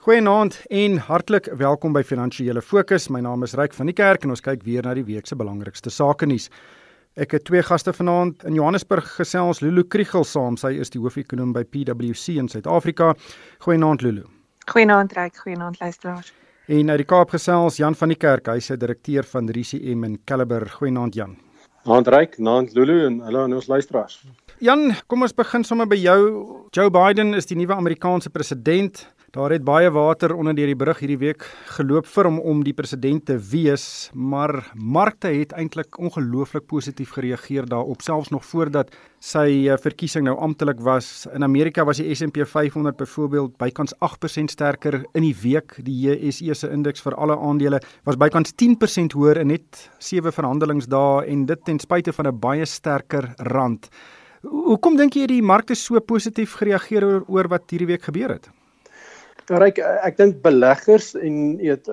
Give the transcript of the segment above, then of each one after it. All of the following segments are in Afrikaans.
Goeienaand en hartlik welkom by Finansiële Fokus. My naam is Ryk van die Kerk en ons kyk weer na die week se belangrikste sake nuus. Ek het twee gaste vanaand in Johannesburg gesels Lulu Kriegel saam. Sy is die hoof-ekonoom by PwC in Suid-Afrika. Goeienaand Lulu. Goeienaand Ryk, goeienaand luisteraars. En uit die Kaap gesels Jan van die Kerk. Hy's die direkteur van RCM in Caliber. Goeienaand Jan. Naand Ryk, naand Lulu en hallo aan ons luisteraars. Jan, kom ons begin sommer by jou. Joe Biden is die nuwe Amerikaanse president. Daar het baie water onder deur die brug hierdie week geloop vir hom om die president te wees, maar markte het eintlik ongelooflik positief gereageer daarop selfs nog voordat sy uh, verkiesing nou amptelik was. In Amerika was die S&P 500 byvoorbeeld bykans 8% sterker in die week. Die JSE se indeks vir alle aandele was bykans 10% hoër in net 7 verhandelingsdae en dit ten spyte van 'n baie sterker rand. Hoekom dink jy die markte so positief gereageer oor, oor wat hierdie week gebeur het? Ryk, ek dink beleggers en weet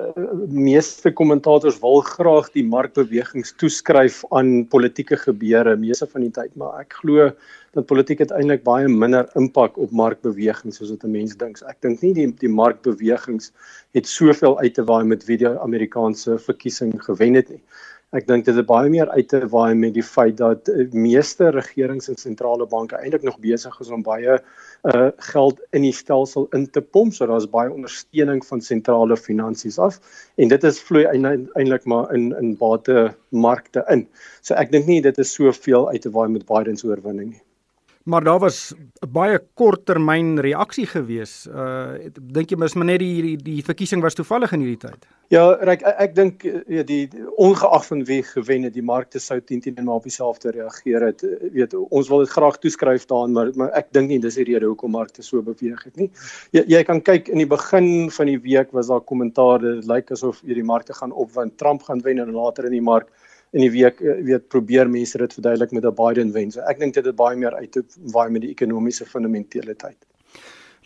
meeste kommentators wil graag die markbewegings toeskryf aan politieke gebeure meeste van die tyd, maar ek glo dat politiek uiteindelik baie minder impak op markbewegings soos wat 'n mens dink. Ek dink nie die die markbewegings het soveel uit te waai met wie die Amerikaanse verkiesing gewen het nie. Ek dink dit is baie meer uit te waai met die feit dat meeste regerings en sentrale banke eintlik nog besig is om baie uh geld in die stelsel in te pomp, so daar's baie ondersteuning van sentrale finansies af en dit is vloei eintlik maar in in batemarkte in. So ek dink nie dit is soveel uit te waai met Biden se oorwinning nie. Maar daar was 'n baie korttermyn reaksie gewees. Uh dink jy mis maar net die, die die verkiesing was toevallig in hierdie tyd? Ja, ek ek, ek dink ja die, ongeag van wie gewen het, die markte sou 10 teen maar op dieselfde reageer het. Eh, weet ons wil dit graag toeskryf daaraan, maar maar ek dink nie dis die rede hoekom markte so beweeg het nie. Jy jy kan kyk in die begin van die week was daar kommentaar dit lyk asof hierdie markte gaan opwin, Trump gaan wen en later in die mark in die week eh, weet probeer mense dit verduidelik met 'n Biden wen. So ek dink dit het baie meer uit te waai met die ekonomiese fundamentele tyd.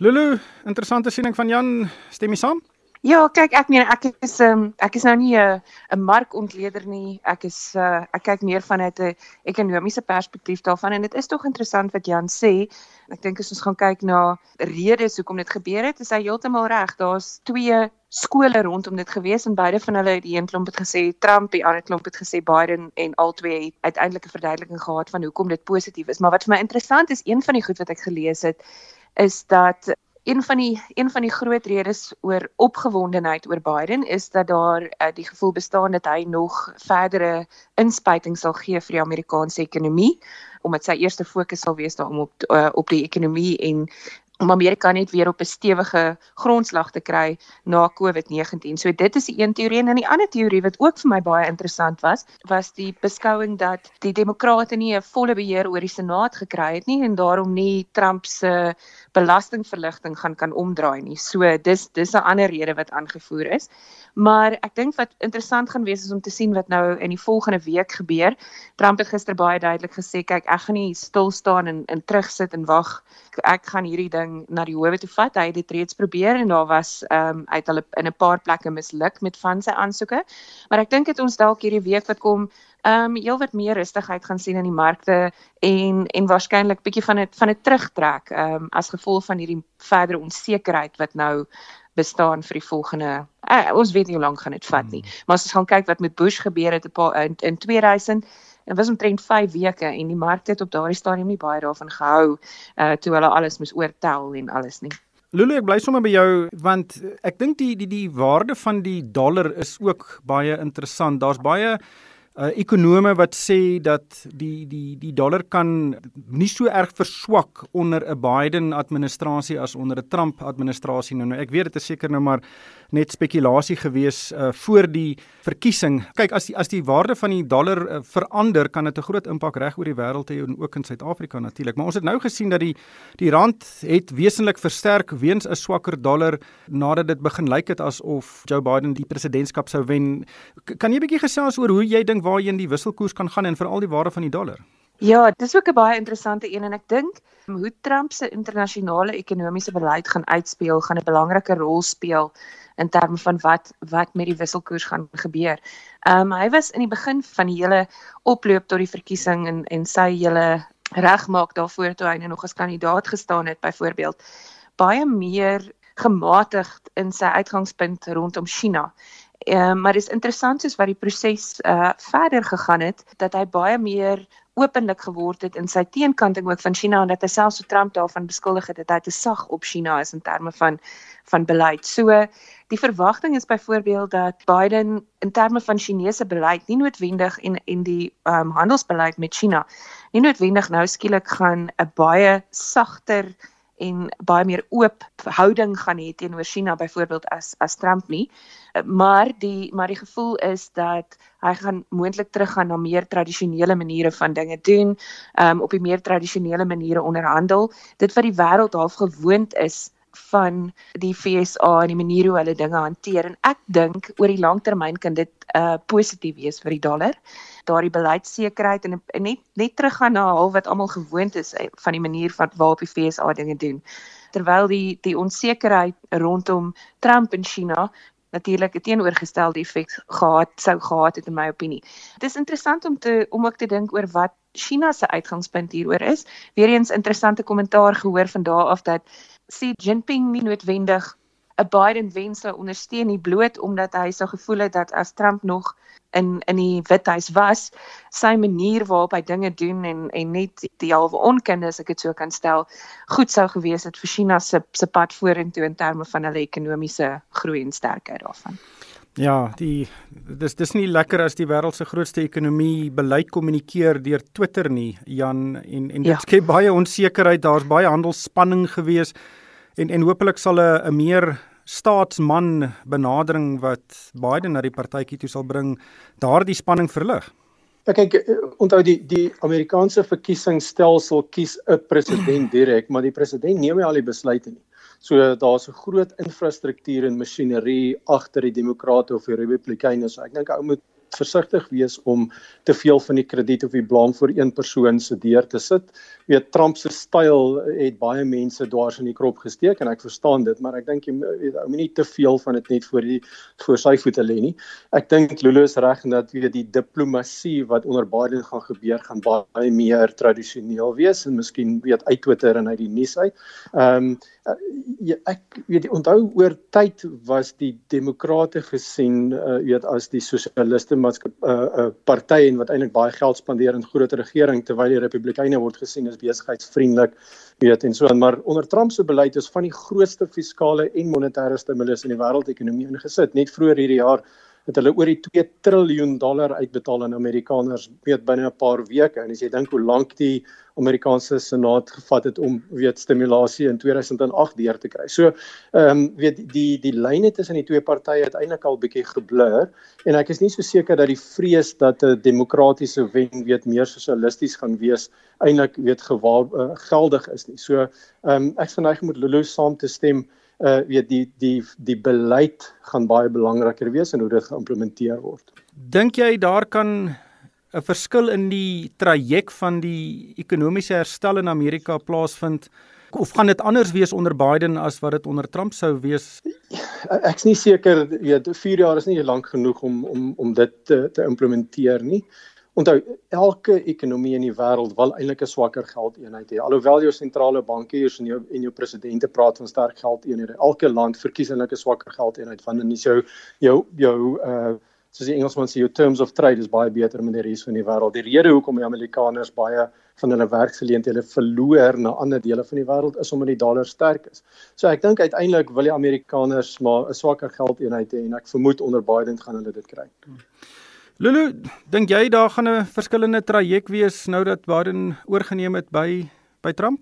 Lulu, interessante siening van Jan, stem jy saam? Ja, kyk, ek meen ek is um, ek is nou nie 'n 'n markontleder nie. Ek is uh, ek kyk meer vanuit 'n ekonomiese perspektief daarvan en dit is tog interessant wat Jan sê. Ek dink as ons gaan kyk na redes hoekom dit gebeur het, is hy heeltemal reg. Daar's twee skole rondom dit gewees en beide van hulle die een klomp het gesê Trump, die ander klomp het gesê Biden en albei het uiteindelik 'n verduideliking gehad van hoekom dit positief is. Maar wat vir my interessant is, een van die goed wat ek gelees het, is dat een van die een van die groot redes oor opgewondenheid oor Biden is dat daar uh, die gevoel bestaan dat hy nog verdere inspuiting sal gee vir die Amerikaanse ekonomie omdat sy eerste fokus sal wees daarom op uh, op die ekonomie en om Amerika net weer op 'n stewige grondslag te kry na COVID-19. So dit is die een teorie en dan die ander teorie wat ook vir my baie interessant was, was die beskouing dat die demokrate nie 'n volle beheer oor die senaat gekry het nie en daarom nie Trump se belastingverligting gaan kan omdraai nie. So dis dis 'n ander rede wat aangevoer is. Maar ek dink wat interessant gaan wees is om te sien wat nou in die volgende week gebeur. Trump het gister baie duidelik gesê, kyk, ek gaan nie stil staan en en terugsit en wag. Ek gaan hierdie ding na die howe toe vat. Hy het dit reeds probeer en daar was ehm um, uit hulle in 'n paar plekke misluk met van sy aansoeke. Maar ek dink dit ons dalk hierdie week wat kom ehm um, heelwat meer rustigheid gaan sien in die markte en en waarskynlik bietjie van 'n van 'n terugtrek ehm um, as gevolg van hierdie verdere onsekerheid wat nou bestaan vir die volgende eh, ons weet nie hoe lank gaan dit vat nie. Hmm. Maar as ons gaan kyk wat met Bush gebeur het 'n paar in, in 2000 Dit was omtrent 5 weke en die mark het op daardie stadium nie baie daarvan gehou uh toe hulle alles moes oortel en alles nie. Lulu, ek bly sommer by jou want ek dink die die die waarde van die dollar is ook baie interessant. Daar's baie uh, ekonome wat sê dat die die die dollar kan nie so erg verswak onder 'n Biden administrasie as onder 'n Trump administrasie nou. nou ek weet dit is seker nou maar net spekulasie gewees uh, voor die verkiesing. Kyk, as die as die waarde van die dollar uh, verander, kan dit 'n groot impak reg oor die wêreld hê en ook in Suid-Afrika natuurlik. Maar ons het nou gesien dat die die rand het wesentlik versterk weens 'n swakker dollar nadat dit begin lyk het asof Joe Biden die presidentskap sou wen. K kan jy 'n bietjie gesels oor hoe jy dink waarheen die wisselkoers kan gaan en veral die waarde van die dollar? Ja, dis ook 'n baie interessante een en ek dink hoe Trump se internasionale ekonomiese beleid gaan uitspeel, gaan 'n belangrike rol speel in terme van wat wat met die wisselkoers gaan gebeur. Ehm um, hy was in die begin van die hele oploop tot die verkiesing en en sy hele regmaak daarvoor toe hy nou nog as kandidaat gestaan het byvoorbeeld baie meer gematigd in sy uitgangspunt rondom China. Ehm maar dis interessant soos wat die proses uh verder gegaan het dat hy baie meer openlik geword het in sy teenkanting ook van China en dat hy selfs so Trump daarvan beskuldig het dat hy te sag op China is in terme van van beleid. So die verwagting is byvoorbeeld dat Biden in terme van Chinese beleid nie noodwendig en en die um, handelsbeleid met China nie noodwendig nou skielik gaan 'n baie sagter en baie meer oop houding gaan hê teenoor China byvoorbeeld as as Trump nie. Maar die maar die gevoel is dat hy gaan moontlik teruggaan na meer tradisionele maniere van dinge doen, um op die meer tradisionele maniere onderhandel. Dit wat die wêreld half gewoond is van die FSA en die manier hoe hulle dinge hanteer en ek dink oor die langtermyn kan dit uh positief wees vir die dollar daardie beleidsekerheid en, en net net teruggaan na al wat almal gewoond is eh, van die manier van waarop die FSA dinge doen. Terwyl die die onsekerheid rondom Trump en China natuurlik 'n teenoorgestelde effek gehad sou gehad het in my opinie. Dit is interessant om te om ook te dink oor wat China se uitgangspunt hieroor is. Weereens interessante kommentaar gehoor van daar af dat Xi Jinping nie noodwendig Biden wens sou ondersteun nie bloot omdat hy sou gevoel het dat as Trump nog in in die Withuis was, sy manier waarop hy dinge doen en en net die halwe onkunde as ek dit so kan stel, goed sou gewees het vir China se se pad vorentoe in terme van hulle ekonomiese groei en sterkheid daarvan. Ja, die dis dis nie lekker as die wêreld se grootste ekonomie beleid kommunikeer deur Twitter nie, Jan en en dit ja. skep baie onsekerheid, daar's baie handelsspanning gewees en en hopelik sal 'n 'n meer staatsman benadering wat Biden na die partytjie toe sal bring, daardie spanning verlig. Ja kyk, eh, onthou die die Amerikaanse verkiesingsstelsel kies 'n president direk, maar die president neem nie al die besluite nie. So daar's 'n groot infrastruktuur en masjinerie agter die demokrate of die republikeine. So ek dink ou moet versigtig wees om te veel van die krediet of die blame vir een persoon se deur te sit. Weet Trump se styl het baie mense dwars in die krop gesteek en ek verstaan dit, maar ek dink jy weet ou moenie te veel van dit net voor die voor sy voete lê nie. Ek dink Lulu is reg en dat weet die diplomatie wat onder Biden gaan gebeur gaan baie meer tradisioneel wees en miskien weet uit Twitter en uit die nuus uit. Ehm um, ek weet onthou oor tyd was die demokrate gesien uh, weet as die sosialiste maatskap 'n uh, uh, party en wat eintlik baie geld spandeer in groot regering terwyl die republikeine word gesien as besigheidsvriendelik weet en so aan. Maar onder Trump se beleid is van die grootste fiskale en monetêre stimulus in die wêreldekonomie ingesit. Net vroeër hierdie jaar het hulle oor die 2 triljoen dollar uitbetaal aan Amerikaners weet binne 'n paar weke en as jy dink hoe lank die Amerikaanse Senaat gevat het om weet stimulasie in 2008 deur te kry. So ehm um, weet die die lyne tussen die twee partye het eintlik al bietjie geblur en ek is nie so seker dat die vrees dat 'n demokratiese wen weet meer sosialisties gaan wees eintlik weet gewaar uh, geldig is nie. So ehm um, ek geneig moet Lulu saam te stem uh weet die die die beleid gaan baie belangriker wees en hoe dit geïmplementeer word. Dink jy daar kan 'n verskil in die traject van die ekonomiese herstel in Amerika plaasvind of gaan dit anders wees onder Biden as wat dit onder Trump sou wees? Ek's nie seker, weet 4 jaar is nie lank genoeg om om om dit te, te implementeer nie. Onthou, elke ekonomie in die wêreld wil eintlik 'n swakker geldeenheid hê. Alhoewel jou sentrale bankiers en jou en jou presidente praat van sterk geldeenhede, elke land verkies eintlik 'n swakker geldeenheid van en dis jou jou jou uh soos die Engelsman sê jou terms of trade is baie beter met die res van die wêreld. Die rede hoekom die Amerikaners baie van hulle werksgeleenthede verloor na ander dele van die wêreld is omdat die dollar sterk is. So ek dink uiteindelik wil die Amerikaners maar 'n swakker geldeenheid hê en ek vermoed onder Biden gaan hulle dit kry. Hmm. Lulu, dink jy daar gaan 'n verskillende traject wees nou dat Biden oorgeneem het by by Trump?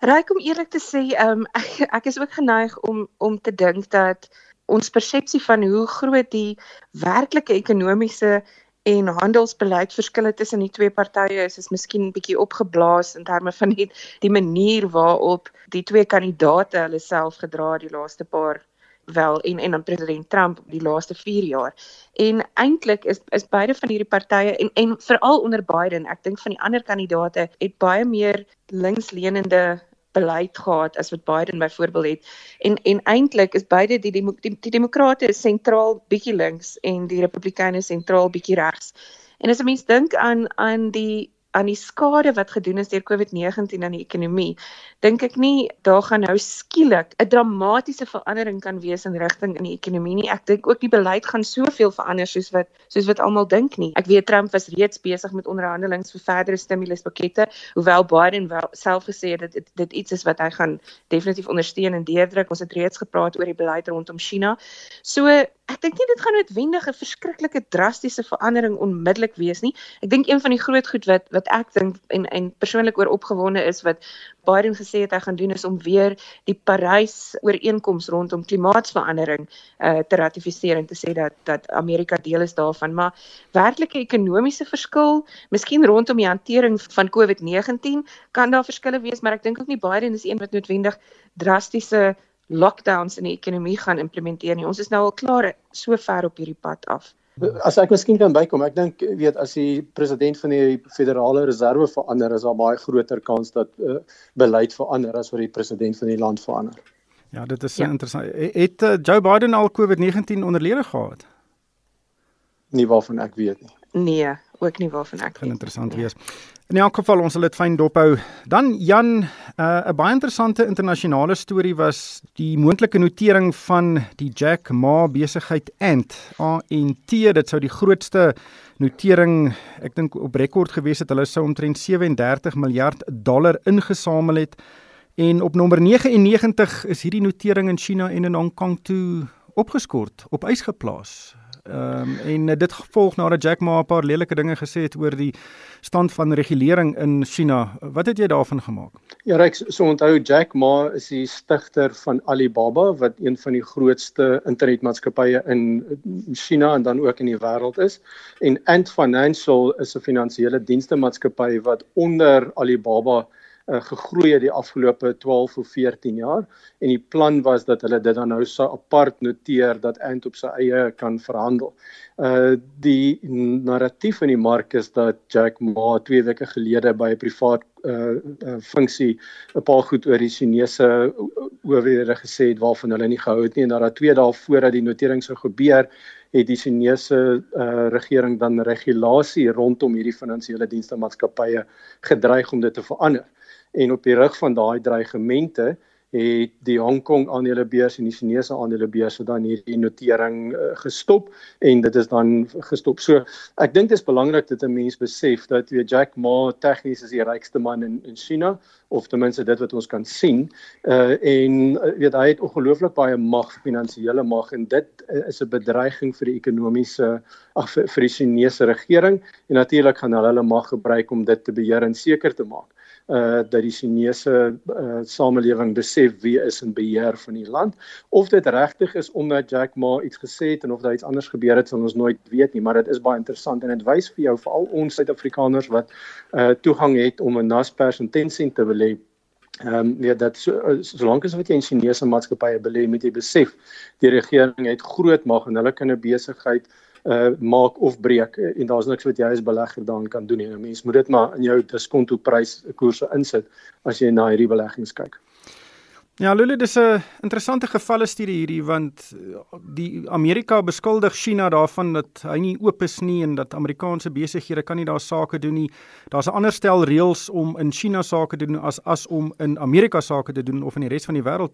Ryk om eerlik te sê, um, ek ek is ook geneig om om te dink dat ons persepsie van hoe groot die werklike ekonomiese en handelsbeleid verskille tussen die twee partye is is miskien bietjie opgeblaas in terme van die, die manier waarop die twee kandidaate hulle self gedra die laaste paar wel en en dan president Trump die laaste 4 jaar. En eintlik is is beide van hierdie partye en en veral onder Biden, ek dink van die ander kandidaate het baie meer linksleunende beleid gehad as wat Biden byvoorbeeld het. En en eintlik is beide die die, die, die demokrate sentraal bietjie links en die republikeine sentraal bietjie regs. En as 'n mens dink aan aan die aan die skade wat gedoen is deur COVID-19 aan die ekonomie, dink ek nie daar gaan nou skielik 'n dramatiese verandering kan wees in rigting in die ekonomie nie. Ek dink ook die beleid gaan soveel verander soos wat soos wat almal dink nie. Ek weet Trump was reeds besig met onderhandelinge vir verdere stimuluspakkette, hoewel Biden wel self gesê het dit, dit iets is wat hy gaan definitief ondersteun en deurdruk. Ons het reeds gepraat oor die beleid rondom China. So ek dink nie dit gaan noodwendig 'n verskriklike drastiese verandering onmiddellik wees nie. Ek dink een van die groot goed wat wat ek dink en en persoonlik oor opgewonde is wat Biden gesê het hy gaan doen is om weer die Parys ooreenkoms rondom klimaatsverandering uh te ratifiseer en te sê dat dat Amerika deel is daarvan, maar werklike ekonomiese verskil, miskien rondom die hantering van COVID-19 kan daar verskille wees, maar ek dink ook nie Biden is een wat noodwendig drastiese lockdowns in die ekonomie gaan implementeer nie. Ons is nou al klaar so ver op hierdie pad af. As ek miskien kan bykom, ek dink weet as die president van die federale reserve verander, is daar baie groter kans dat uh, beleid verander as wat die president van die land verander. Ja, dit is ja. interessant. Het uh, Joe Biden al COVID-19 onderlede gehad? Nie waarvan ek weet nie. Nee, ook nie waarvan ek weet. Gaan interessant nee. wees. In elk geval ons sal dit fyn dophou. Dan Jan, uh, 'n uh, baie interessante internasionale storie was die moontlike notering van die Jack Ma besigheid Ant. ANT, dit sou die grootste notering, ek dink op rekord gewees het. Hulle sou omtrent 37 miljard dollar ingesamel het. En op nommer 99 is hierdie notering in China en in Hong Kong toe opgeskort, op ys geplaas. Ehm um, en uh, dit gevolg nadat Jack Ma 'n paar lelike dinge gesê het oor die stand van regulering in China. Wat het jy daarvan gemaak? Ja, ek so onthou Jack Ma is die stigter van Alibaba wat een van die grootste internetmaatskappye in China en dan ook in die wêreld is. En Ant Financial is 'n finansiële dienste maatskappy wat onder Alibaba uh, gegroei het die afgelope 12 of 14 jaar. En die plan was dat hulle dit dan nou sou apart noteer dat Ant op sy eie kan verhandel. Uh die narratief in die mark is dat Jack Ma 2 weke gelede by 'n privaat uh, uh funksie 'n paar goed oor die Chinese owerhede gesê het waarvan hulle nie gehou het nie. En dat daar 2 dae voordat die notering sou gebeur het die Chinese uh, regering dan regulasie rondom hierdie finansiële dienste maatskappye gedreig om dit te verander en op die rug van daai dreigemente het die Hong Kong aandelebeurs en die Chinese aandelebeurs dan hierdie notering uh, gestop en dit is dan gestop. So ek dink dit is belangrik dat 'n mens besef dat weet Jack Ma tegnies is die rykste man in in China of ten minste dit wat ons kan sien. Uh en uh, weet hy het ongelooflik baie mag, finansiële mag en dit is 'n bedreiging vir die ekonomiese vir, vir die Chinese regering en natuurlik gaan hulle hulle mag gebruik om dit te beheer en seker te maak uh dat die Chinese uh, samelewing besef wie is in beheer van die land. Of dit regtig is omdat Jack Ma iets gesê het en of daar iets anders gebeur het sal ons nooit weet nie maar dit is baie interessant en dit wys vir jou veral ons Suid-Afrikaners wat uh toegang het om 'n Naspers en Tencent te belê. Ehm um, ja dat so solank as wat jy in Chinese maatskappye belê moet jy besef die regering het groot mag en hulle kan 'n besigheid uh maak of breek uh, en daar's niks wat jy as belegger daarin kan doen nie. 'n Mens moet dit maar in jou diskonto prys koerse insit as jy na hierdie beleggings kyk. Ja, Lulu, dis 'n interessante gevalle studie hierdie want uh, die Amerika beskuldig China daarvan dat hy nie oop is nie en dat Amerikaanse besighede kan nie daar sake doen nie. Daar's 'n ander stel reëls om in China sake te doen as as om in Amerika sake te doen of in die res van die wêreld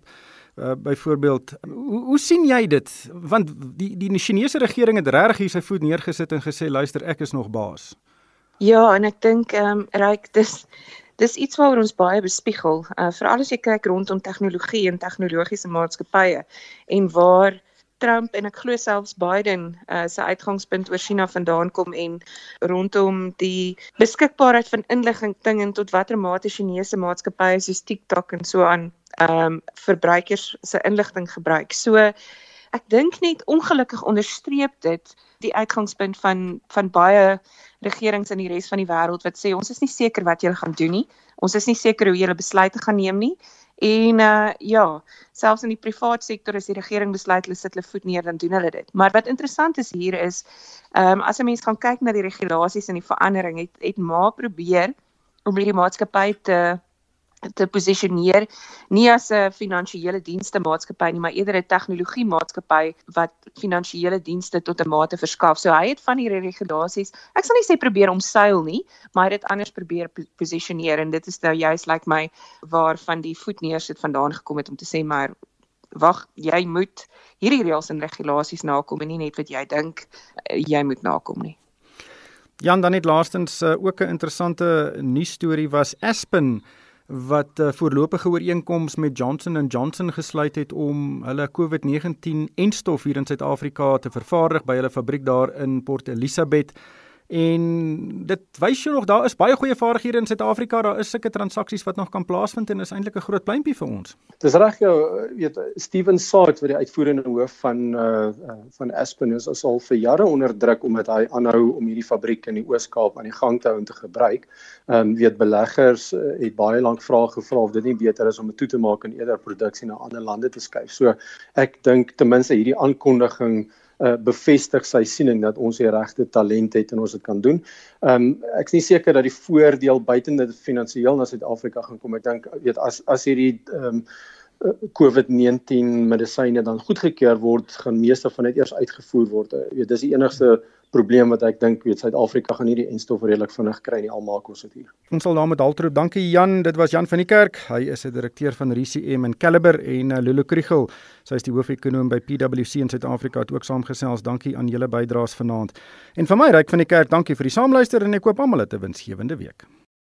uh, byvoorbeeld hoe, hoe sien jy dit? Want die die Chinese regering het regtig hier sy voet neergesit en gesê luister ek is nog baas. Ja en ek dink ehm um, ryk dis dis iets waaroor ons baie bespiegel. Uh, veral as jy kyk rondom tegnologie en tegnologiese maatskappye en waar Trump en ek glo selfs Biden uh, se uitgangspunt oor China vandaan kom en rondom die beskikbaarheid van inligting en tot watter mate Chinese maatskappye soos TikTok en so aan ehm um, verbruikers se inligting gebruik. So ek dink net ongelukkig onderstreep dit die uitgangspunt van van baie regerings in die res van die wêreld wat sê ons is nie seker wat julle gaan doen nie. Ons is nie seker hoe julle besluite gaan neem nie. En uh ja, selfs in die privaat sektor as die regering besluit hulle sit hulle voet neer dan doen hulle dit. Maar wat interessant is hier is ehm um, as 'n mens gaan kyk na die regulasies en die verandering het het maar probeer om hierdie maatskappy te te posisioneer nie as 'n finansiële dienste maatskappy nie, maar eerder 'n tegnologie maatskappy wat finansiële dienste tot 'n mate verskaf. So hy het van die regulasies, ek sal nie sê probeer omseil nie, maar hy het anders probeer posisioneer en dit is nou juist lyk like my waar van die voet neersit vandaan gekom het om te sê maar wag, jy moet hierdie reëls en regulasies nakom en nie net wat jy dink eh, jy moet nakom nie. Jan dan net laastens uh, ook 'n interessante nuus storie was Aspen wat 'n eh, voorlopige ooreenkoms met Johnson & Johnson gesluit het om hulle COVID-19-enstof hier in Suid-Afrika te vervaardig by hulle fabriek daar in Port Elizabeth. En dit wys jou nog daar is baie goeie vaardighede in Suid-Afrika. Daar is sulke transaksies wat nog kan plaasvind en is eintlik 'n groot pleintjie vir ons. Dis reg jou weet Steven Saad wat die uitvoerende hoof van uh van Aspen is, is al vir jare onder druk omdat hy aanhou om hierdie fabriek in die Oos-Kaap aan die gang te hou en te gebruik. Ehm um, weet beleggers uh, het baie lank vrae gevra of dit nie beter is om dit toe te maak en eerder produksie na ander lande te skuif. So ek dink ten minste hierdie aankondiging uh, bevestig sy siening dat ons die regte talent het en ons dit kan doen. Ehm um, ek is nie seker dat die voordeel buitende finansiëel na Suid-Afrika gaan kom. Ek dink weet as as hierdie ehm um, COVID-19 medisyne dan goedgekeur word, gaan meeste van dit eers uitgevoer word. Jy weet, dis die enigste probleem wat ek dink weet Suid-Afrika gaan nie die enstof redelik vinnig kry nie al maak ons dit hier. Ons sal daarmee daltroep. Dankie Jan, dit was Jan van die Kerk. Hy is 'n direkteur van RCM en Caliber en uh, Lulu Kriegel. Sy is die hoofekonoom by PwC in Suid-Afrika het ook saamgesels. Dankie aan julle bydraes vanaand. En vir my Ryk van die Kerk, dankie vir die saamluister en ek koop almal 'n winsgewende week.